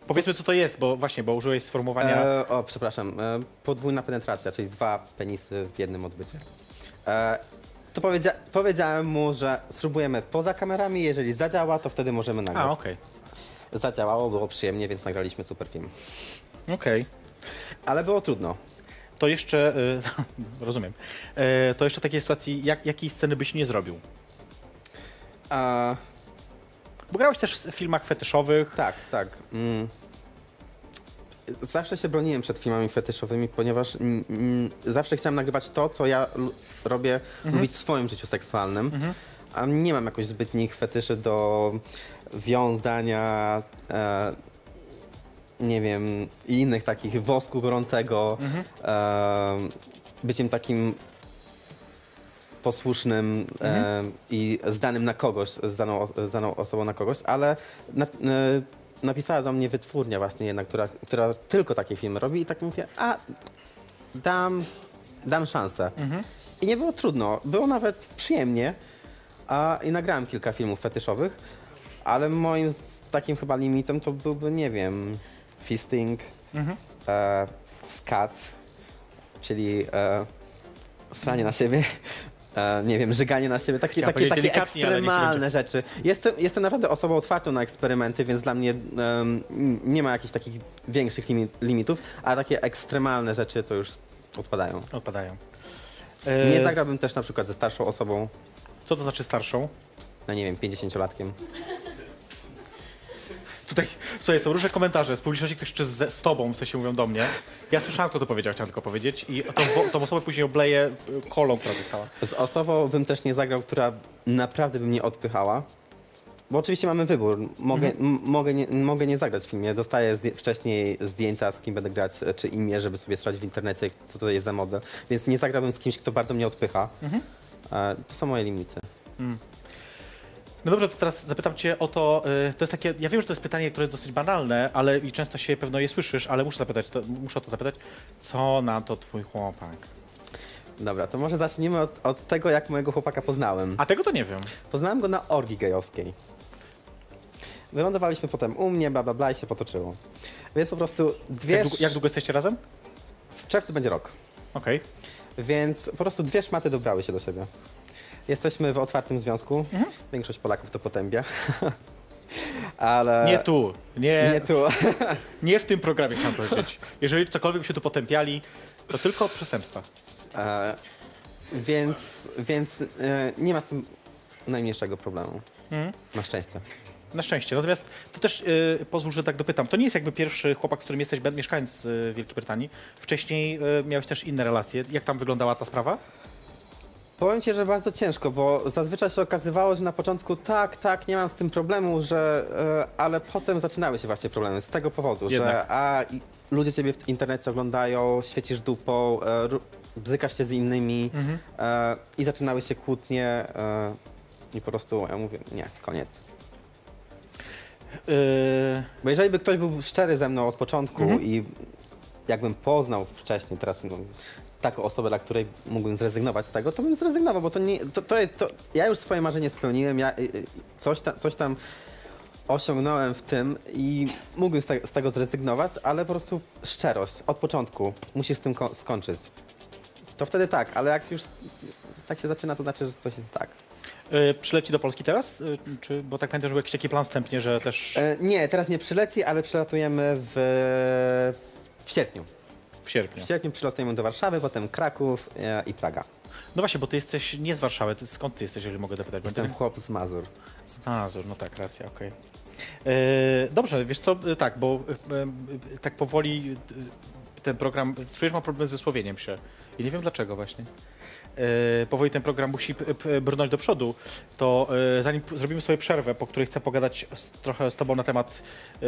Powiedzmy, co to jest, bo właśnie, bo użyłeś sformułowania. E, o, przepraszam, e, podwójna penetracja, czyli dwa penisy w jednym odbycie. E, to powiedzia powiedziałem mu, że spróbujemy poza kamerami, jeżeli zadziała, to wtedy możemy nagrać. A, okej. Zadziałało, było przyjemnie, więc nagraliśmy super film. Okej. Ale było trudno. To jeszcze, e, rozumiem, e, to jeszcze takiej sytuacji, jak, jakiej sceny byś nie zrobił? A, Bo grałeś też w filmach fetyszowych. Tak, tak. Mm. Zawsze się broniłem przed filmami fetyszowymi, ponieważ mm, zawsze chciałem nagrywać to, co ja robię, lubić w swoim życiu seksualnym. A nie mam jakoś zbytnich fetyszy do wiązania, e, nie wiem, i innych takich wosku gorącego, e, byciem takim posłusznym e, i zdanym na kogoś, os- zdaną osobą na kogoś, ale na, e, napisała do mnie wytwórnia właśnie jedna, która, która tylko takie filmy robi i tak mówię, a dam, dam szansę. I nie było trudno, było nawet przyjemnie a, i nagrałem kilka filmów fetyszowych, ale moim z- takim chyba limitem to byłby, nie wiem, fisting, e, skat, czyli e, stranie na siebie, e, nie wiem, żyganie na siebie, takie, Chciałem takie, powiedzieć takie delikatnie, ale ekstremalne rzeczy. Jestem, jestem naprawdę osobą otwartą na eksperymenty, więc dla mnie em, nie ma jakichś takich większych limi- limitów, a takie ekstremalne rzeczy to już odpadają. Odpadają. Nie E, zagrałbym też na przykład ze starszą osobą, Co to znaczy starszą? no nie wiem, 50-latkiem. Tutaj, słuchaj, są różne komentarze. Z publiczności ktoś jeszcze z, z tobą, w sensie mówią do mnie. Ja słyszałem, kto to powiedział, chciałem tylko powiedzieć. I tą, tą osobę później obleję y, kolą, która została. Z osobą bym też nie zagrał, która naprawdę by mnie odpychała. Bo oczywiście mamy wybór. Mogę, m- mogę, nie, mogę nie zagrać w filmie. Dostaję zdję- wcześniej zdjęcia, z kim będę grać, e, czy imię, żeby sobie sprawdzić w internecie, co to jest za model. Więc nie zagrałbym z kimś, kto bardzo mnie odpycha. E, to są moje limity. No dobrze, to teraz zapytam cię o to, y, to jest takie, ja wiem, że to jest pytanie, które jest dosyć banalne, ale i często się pewno je słyszysz, ale muszę zapytać, to, muszę o to zapytać, co na to twój chłopak? Dobra, to może zacznijmy od, od tego, jak mojego chłopaka poznałem. A tego to nie wiem. Poznałem go na orgi gejowskiej. Wylądowaliśmy potem u mnie, bla bla bla i się potoczyło. Więc po prostu dwie... Jak długo, jak długo jesteście razem? W czerwcu będzie rok. Okej. Więc po prostu dwie szmaty dobrały się do siebie. Jesteśmy w otwartym związku. Mhm. Większość Polaków to potępia. Ale. Nie tu, nie, Nie tu. nie w tym programie chciałem powiedzieć. Jeżeli cokolwiek się tu potępiali, to tylko przestępstwa. E, więc więc e, nie ma z tym najmniejszego problemu. Mhm. Na szczęście. Na szczęście. Natomiast to też y, pozwól, że tak dopytam. To nie jest jakby pierwszy chłopak, z którym jesteś mieszkając w Wielkiej Brytanii. Wcześniej y, miałeś też inne relacje. Jak tam wyglądała ta sprawa? Powiem ci, że bardzo ciężko, bo zazwyczaj się okazywało, że na początku tak, tak, nie mam z tym problemu, że, e, ale potem zaczynały się właśnie problemy z tego powodu, Jednak. że a i ludzie ciebie w internecie oglądają, świecisz dupą, e, ru- bzykasz się z innymi e, i zaczynały się kłótnie e, i po prostu ja mówię, nie, koniec. Y, Bo jeżeli by ktoś był szczery ze mną od początku i jakbym poznał wcześniej teraz no, taką osobę, dla której mógłbym zrezygnować z tego, to bym zrezygnował, bo to nie, to, to jest, to, ja już swoje marzenie spełniłem, ja y, y, coś, ta, coś tam osiągnąłem w tym i mógłbym z, te, z tego zrezygnować, ale po prostu szczerość od początku, musisz z tym ko- skończyć. To wtedy tak, ale jak już tak się zaczyna, to znaczy, że coś jest tak. Y, przyleci do Polski teraz? Y, czy, bo tak pamiętam, że był jakiś taki plan wstępnie, że też E, nie, teraz nie przyleci, ale przylatujemy w, w sierpniu. W sierpniu. W sierpniu przylatujemy do Warszawy, potem Kraków e, i Praga. No właśnie, bo ty jesteś nie z Warszawy. Ty, skąd ty jesteś, jeżeli mogę dopytać? Bo Jestem ty- chłop z Mazur. Z Mazur, no tak, racja, okej. E, Dobrze, wiesz co, e, tak, bo e, e, tak powoli e, ten program, czujesz, mam problem z wysłowieniem się i nie wiem dlaczego właśnie. E, Powoli ten program musi p- p- brnąć do przodu, to e, zanim p- zrobimy sobie przerwę, po której chcę pogadać z, trochę z tobą na temat e,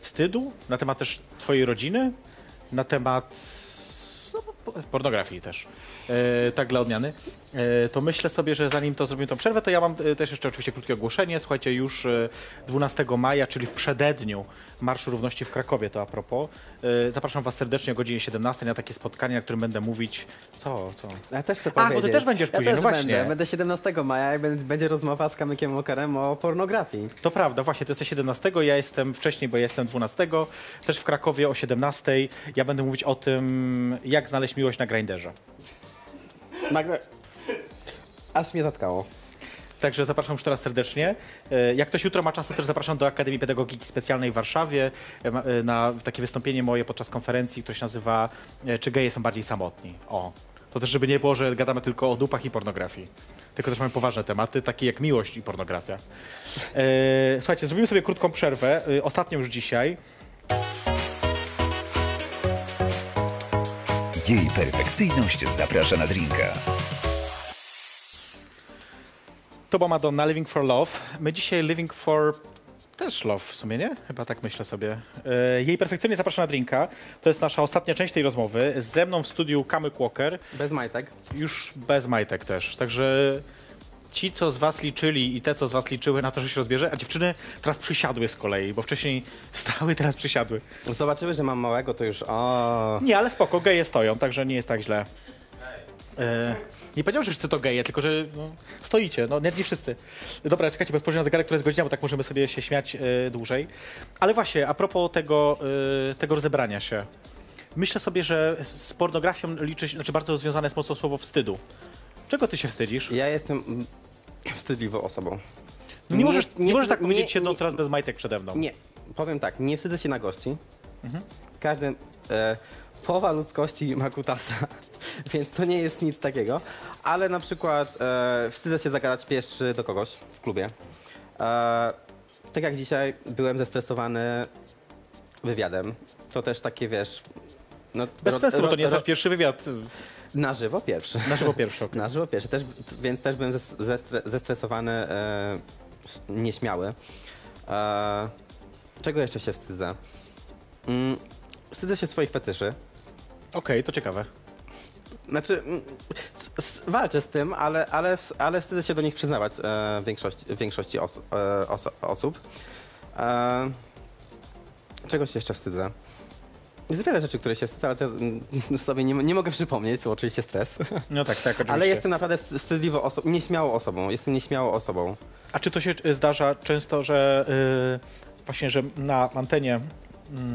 wstydu, na temat też twojej rodziny, na temat no, po- pornografii też. E, tak dla odmiany. E, to myślę sobie, że zanim to zrobimy tą przerwę, to ja mam e, też jeszcze oczywiście krótkie ogłoszenie. Słuchajcie, już e, 12 maja, czyli w przededniu Marszu Równości w Krakowie, to a propos. E, zapraszam Was serdecznie o godzinie 17 na takie spotkanie, na którym będę mówić. Co, co? Ja też chcę A, bo ty powiedzieć. też będziesz ja później, też no właśnie. Będę. będę 17 maja, jak będzie- rozmowa z Kamykiem Okarem o pornografii. To prawda, właśnie, to jest 17, ja jestem wcześniej, bo ja jestem 12, też w Krakowie o 17. Ja będę mówić o tym, jak znaleźć miłość na Grinderze. Nagle... Aż mnie zatkało. Także zapraszam już teraz serdecznie. E, Jak ktoś jutro ma czas, to też zapraszam do Akademii Pedagogiki Specjalnej w Warszawie e, e, na takie wystąpienie moje podczas konferencji, się nazywa Czy geje są bardziej samotni? O. To też, żeby nie było, że gadamy tylko o dupach i pornografii. Tylko też mamy poważne tematy, takie jak miłość i pornografia. Słuchajcie, zrobimy sobie krótką przerwę. Ostatnią już dzisiaj. Jej perfekcyjność zaprasza na drinka. To była Madonna, Living for Love. My dzisiaj Living for też love w sumie, nie? Chyba tak myślę sobie. E, Jej perfekcyjnie zapraszam na drinka. To jest nasza ostatnia część tej rozmowy. Ze mną w studiu Kamyk Walker, Bez majtek. już bez majtek też. Także ci, co z was liczyli i te, co z was liczyły na to, że się rozbierze, a dziewczyny teraz przysiadły z kolei, bo wcześniej stały, teraz przysiadły. Zobaczyły, że mam małego, to już o. Nie, ale spoko, geje stoją, także nie jest tak źle. E, nie powiedziałem, że wszyscy to geje, tylko że no, stoicie, no nie, nie wszyscy. Dobra, czekajcie, bo spojrzę na zegarek, która jest godzina, bo tak możemy sobie się śmiać e, dłużej. Ale właśnie, a propos tego, e, tego rozebrania się. Myślę sobie, że z pornografią liczy się, znaczy bardzo związane jest mocno słowo wstydu. Czego ty się wstydzisz? Ja jestem wstydliwą osobą. No nie, możesz, nie, nie- możesz tak nie- powiedzieć, siedząc nie- teraz bez majtek przede mną. Nie, powiem tak, nie wstydzę się na gości. Mhm. Każdy, e, połowa ludzkości ma kutasa, więc to nie jest nic takiego. Ale na przykład e, wstydzę się zagadać pierwszy do kogoś w klubie. E, tak jak dzisiaj byłem zestresowany wywiadem. To też takie, wiesz... No, Bez ro- sensu, bo to nie jest nasz pierwszy wywiad. Na żywo pierwszy. Na żywo pierwszy. okej. Na żywo pierwszy, też, więc też byłem zes- zestre, zestresowany, e, nieśmiały. E, czego jeszcze się wstydzę? Wstydzę się swoich fetyszy. Okej, to ciekawe. Znaczy, mm, s- s- walczę z tym, ale, ale, ale wstydzę się do nich przyznawać e, w większości, większości osu, e, oso, osób. E, czego się jeszcze wstydzę? Jest wiele rzeczy, które się wstydzę, ale te, mm, sobie nie, nie mogę przypomnieć, bo oczywiście stres. No tak, tak, oczywiście. Ale jestem naprawdę wst- wstydliwą osobą, nieśmiałą osobą. Jestem nieśmiałą osobą. A czy to się y, zdarza często, że y, właśnie, że na antenie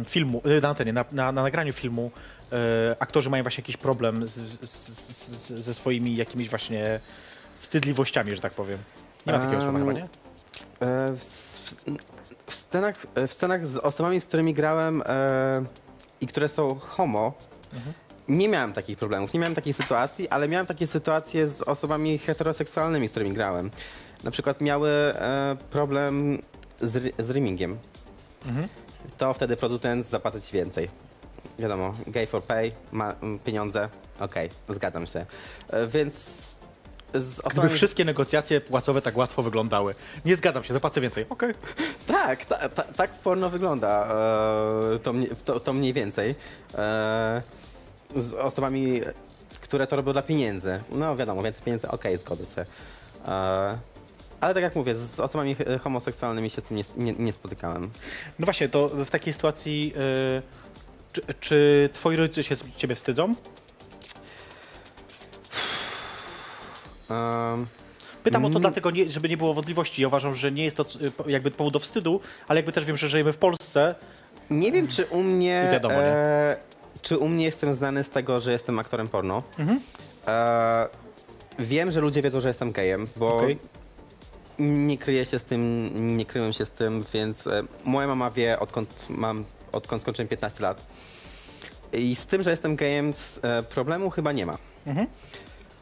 filmu, y, na antenie, na, na, na nagraniu filmu y, aktorzy mają właśnie jakiś problem z, z, z, ze swoimi jakimiś właśnie wstydliwościami, że tak powiem. Nie ma takiego słowa Em, chyba, nie? E, w, w, w, scenach, w scenach z osobami, z którymi grałem e, i które są homo, nie miałem takich problemów, nie miałem takiej sytuacji, ale miałem takie sytuacje z osobami heteroseksualnymi, z którymi grałem. Na przykład miały e, problem z, z rymingiem. To wtedy producent zapłaci ci więcej. Wiadomo, gay for pay, ma mm, pieniądze, okej, zgadzam się. E, więc z Gdyby wszystkie negocjacje płacowe tak łatwo wyglądały. Nie zgadzam się, zapłacę więcej. Okej. Tak, ta, ta, tak porno wygląda. E, to, mniej, to, to mniej więcej. E, z osobami, które to robią dla pieniędzy. No wiadomo, więcej pieniędzy, okej, zgodzę się. E, ale tak jak mówię, z osobami homoseksualnymi się z tym nie, nie, nie spotykałem. No właśnie, to w takiej sytuacji y, czy, czy twoi rodzice się ciebie wstydzą? Um, Pytam o to dlatego, nie, żeby nie było wątpliwości. Ja uważam, że nie jest to jakby powód do wstydu, ale jakby też wiem, że żyjemy w Polsce. nie wiem, czy u mnie. Wiadomo, nie? e, czy u mnie jestem znany z tego, że jestem aktorem porno. E, wiem, że ludzie wiedzą, że jestem gejem, bo Mhm. Nie kryję się z tym, nie kryłem się z tym, więc e, moja mama wie, odkąd mam, odkąd skończyłem 15 lat. I z tym, że jestem gejem, e, problemu chyba nie ma.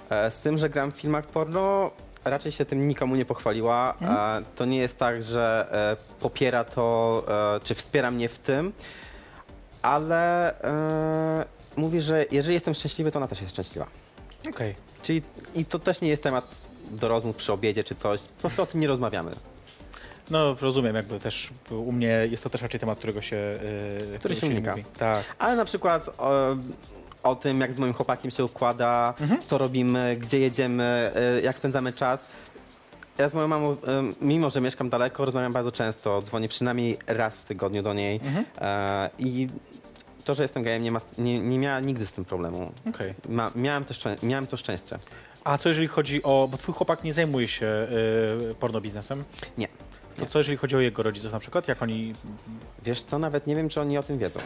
E, Z tym, że gram w filmach porno, raczej się tym nikomu nie pochwaliła. E, To nie jest tak, że popiera to, czy wspiera mnie w tym, ale mówi, że jeżeli jestem szczęśliwy, to ona też jest szczęśliwa. Okej. Czyli i to też nie jest temat do rozmów przy obiedzie czy coś, po prostu o tym nie rozmawiamy. No rozumiem, jakby też u mnie jest to też raczej temat, którego się, yy, którego się unika. mówi. Tak. Ale na przykład o, o tym, jak z moim chłopakiem się układa, co robimy, gdzie jedziemy, y, jak spędzamy czas. Ja z moją mamą, y, mimo że mieszkam daleko, rozmawiam bardzo często. Dzwonię przynajmniej raz w tygodniu do niej. E, I to, że jestem gejem, nie, ma, nie, nie miała nigdy z tym problemu. Okej. Ma, miałem, to miałem to szczęście. A co jeżeli chodzi o, bo twój chłopak nie zajmuje się yy, porno biznesem, Nie. to co jeżeli chodzi o jego rodziców na przykład? Jak oni Wiesz co, nawet nie wiem, czy oni o tym wiedzą.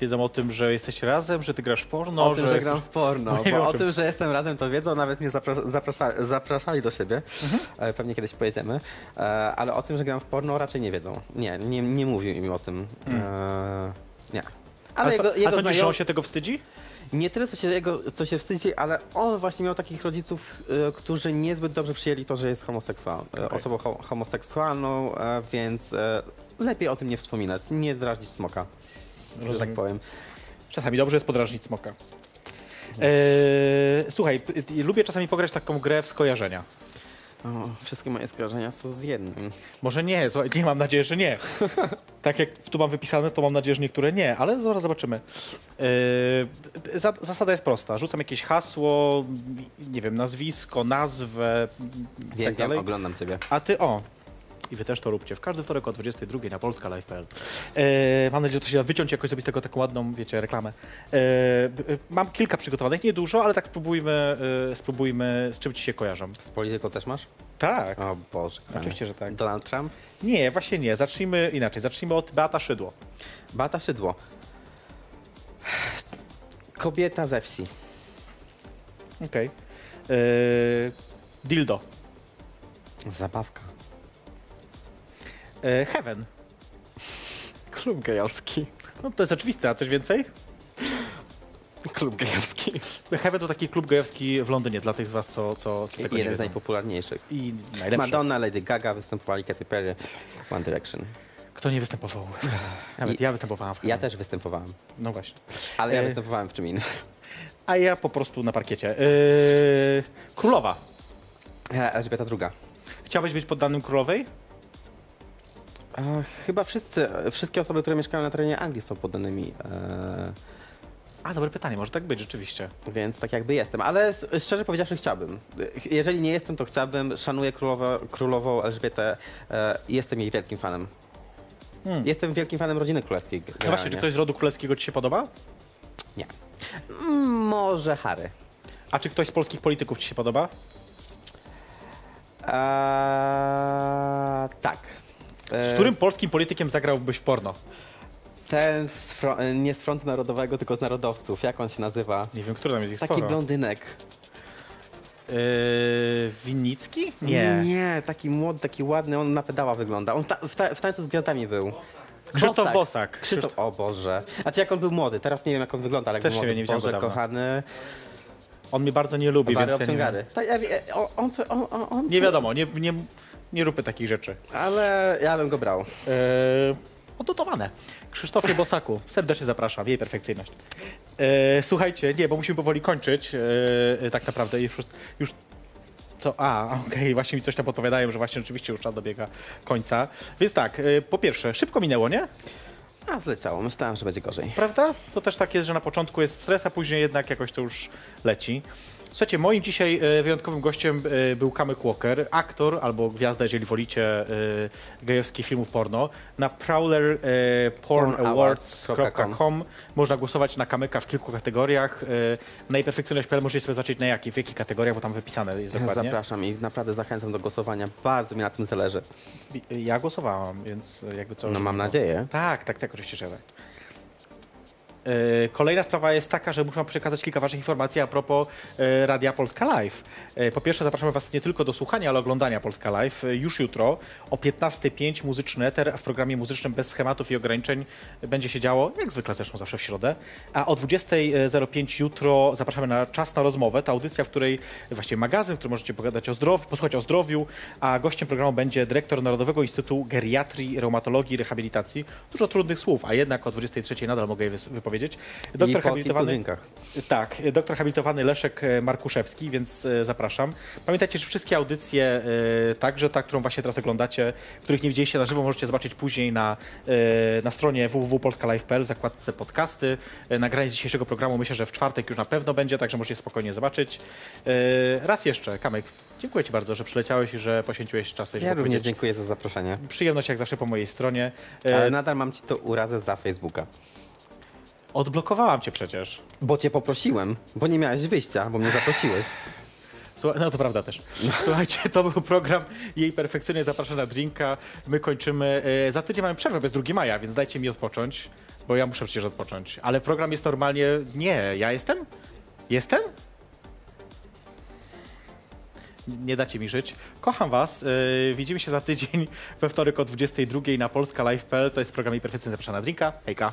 wiedzą o tym, że jesteście razem, że ty grasz w porno, o tym, że, gram w porno, No nie wiem, bo o o czym. tym, że jestem razem, to wiedzą, nawet mnie zapra- zaprasza- zapraszali do siebie. Mhm. E, Pewnie kiedyś pojedziemy. E, Ale o tym, że gram w porno, raczej nie wiedzą. Nie, nie, nie mówił im o tym. E, Nie. Ale Mm. co, jego, jego a że on się tego wstydzi? Nie tyle, co się, jego, co się wstydzi, ale on właśnie miał takich rodziców, e, którzy niezbyt dobrze przyjęli to, że jest homoseksual, e, Okej. osobą ho- homoseksualną, e, więc e, lepiej o tym nie wspominać, nie drażnić smoka, że tak Rozumiem. powiem. Czasami dobrze jest podrażnić smoka. Eee, słuchaj, p- lubię czasami pograć taką grę w skojarzenia. O, wszystkie moje skojarzenia są z jednym. Może nie, słuchaj, nie mam nadzieję, że nie. tak jak tu mam wypisane, to mam nadzieję, że niektóre nie, ale zaraz zobaczymy. Eee, za, zasada jest prosta. Rzucam jakieś hasło, nie wiem, nazwisko, nazwę Wiem, tak wiem, oglądam ciebie. A ty o. I wy też to róbcie. W każdy wtorek o 22 na polskalive.pl. E, mam nadzieję, że to się da wyciąć jakoś sobie z tego taką ładną, wiecie, reklamę. E, e, mam kilka przygotowanych, nie dużo, ale tak spróbujmy, e, spróbujmy z czym ci się kojarzą. Z polityką też masz? Tak. O Boże. kochany. Oczywiście, że tak. Donald Trump? Nie, właśnie nie. Zacznijmy inaczej. Zacznijmy od Beata Szydło. Bata Szydło. Kobieta ze wsi. Okej. E, Dildo. Zabawka. E, Heaven. Klub gejowski. No to jest oczywiste, a coś więcej? Klub gejowski. Heaven to taki klub gejowski w Londynie, dla tych z was, co, co, co tego nie Jeden z wiedzą. najpopularniejszych. I najlepszy. Madonna, Lady Gaga występowali, Katy Perry, One Direction. Kto nie występował? Nawet I- ja występowałam. w Ja też występowałem, No właśnie. ale ja E, występowałem w czym innym. A ja po prostu na parkiecie. Yy, królowa. E, Elżbieta II. Chciałbyś być poddanym królowej? Chyba wszyscy, wszystkie osoby, które mieszkają na terenie Anglii są poddanymi, e, A, dobre pytanie, może tak być rzeczywiście. więc tak jakby jestem. Ale szczerze powiedziawszy chciałbym. Jeżeli nie jestem, to chciałbym. Szanuję królowę, królową Elżbietę e, i jestem jej wielkim fanem. Hmm. Jestem wielkim fanem rodziny królewskiej. No właśnie, generalnie. czy ktoś z rodu królewskiego ci się podoba? Nie. Może Harry. A czy ktoś z polskich polityków ci się podoba? Eee, tak. Z Eee, którym polskim politykiem zagrałbyś w porno? Ten z e, nie z frontu narodowego, tylko z narodowców. Jak on się nazywa? Nie wiem, który tam jest ich Taki sporo. blondynek. Yy, Winnicki? Nie. Nie, taki młody, taki ładny, on na pedała wygląda. On ta, w, ta, w tańcu z gwiazdami był. Krzysztof Bosak. Krzysztof, o Boże. Znaczy jak on był młody, teraz nie wiem jak on wygląda, ale jak Też był nie młody. nie Boże, dawno. kochany. On mnie bardzo nie lubi, Wary więc ja nie, wiem. Co- on, on, on, nie wiadomo, nie, nie, nie róbmy takich rzeczy. Ale ja bym go brał. Yy, odnotowane. Krzysztofie Bosaku, serdecznie zapraszam, jej perfekcyjność. Yy, słuchajcie, nie, bo musimy powoli kończyć, yy, tak naprawdę już, już co? A, okej, właśnie mi coś tam podpowiadają, że właśnie rzeczywiście już czas dobiega końca. Więc tak, yy, po pierwsze, szybko minęło, nie? A, zleciało. Myślałem, że będzie gorzej. Prawda? To też tak jest, że na początku jest stres, a później jednak jakoś to już leci. Słuchajcie, moim dzisiaj e, wyjątkowym gościem e, był Kamek Walker, aktor albo gwiazda, jeżeli wolicie, e, gejowskich filmów porno. Na prowlerpornawards.com można głosować na Kamyka w kilku kategoriach. E, Na jej perfekcyjność.pl możecie sobie zobaczyć na jakich, w jakich kategoriach, bo tam wypisane jest dokładnie. Zapraszam i naprawdę zachęcam do głosowania. Bardzo mi na tym zależy. Ja głosowałam, więc jakby co... No mam nadzieję. Tak, tak, tak, oczywiście, że tak. E, Kolejna sprawa jest taka, że muszę przekazać kilka ważnych informacji a propos e, Radia Polska Live. E, Po pierwsze zapraszamy was nie tylko do słuchania, ale oglądania Polska Live. Już jutro o 15.05 muzyczny eter, w programie muzycznym bez schematów i ograniczeń będzie się działo, jak zwykle zresztą zawsze w środę. A o 20.05 jutro zapraszamy na Czas na rozmowę. To audycja, w której właściwie magazyn, w którym możecie pogadać o zdrowiu, posłuchać o zdrowiu, a gościem programu będzie dyrektor Narodowego Instytutu Geriatrii, Reumatologii i Rehabilitacji. Dużo trudnych słów, a jednak o 23.00 nadal mogę je wypowiedzieć. I po kilku drinkach. Tak, doktor habilitowany Leszek e, Markuszewski, więc e, zapraszam. Pamiętajcie, że wszystkie audycje, e, także ta, którą właśnie teraz oglądacie, których nie widzieliście na żywo, możecie zobaczyć później na, na stronie www.polskalive.pl w zakładce podcasty. Nagranie dzisiejszego programu myślę, że w czwartek już na pewno będzie, także możecie spokojnie zobaczyć. Raz jeszcze, Kamek, dziękuję Ci bardzo, że przyleciałeś i że poświęciłeś czas, Ja również powiedzieć. dziękuję za zaproszenie. Przyjemność jak zawsze po mojej stronie. Ale nadal mam ci to urazę za Facebooka. Odblokowałam Cię przecież. Bo cię poprosiłem, bo nie miałeś wyjścia, bo mnie zaprosiłeś. Słuchaj, no to prawda też. Słuchajcie, to był program Jej Perfekcyjnie Zaprasza na drinka. My kończymy. e, Za tydzień mamy przerwę bez 2 maja, więc dajcie mi odpocząć, bo ja muszę przecież odpocząć. Ale program jest normalnie. Nie, ja jestem? Jestem? Nie dacie mi żyć. Kocham was. e, Widzimy się za tydzień we wtorek o 22 na polskalive.pl. To jest program Jej Perfekcyjnie Zaprasza na drinka. Hejka.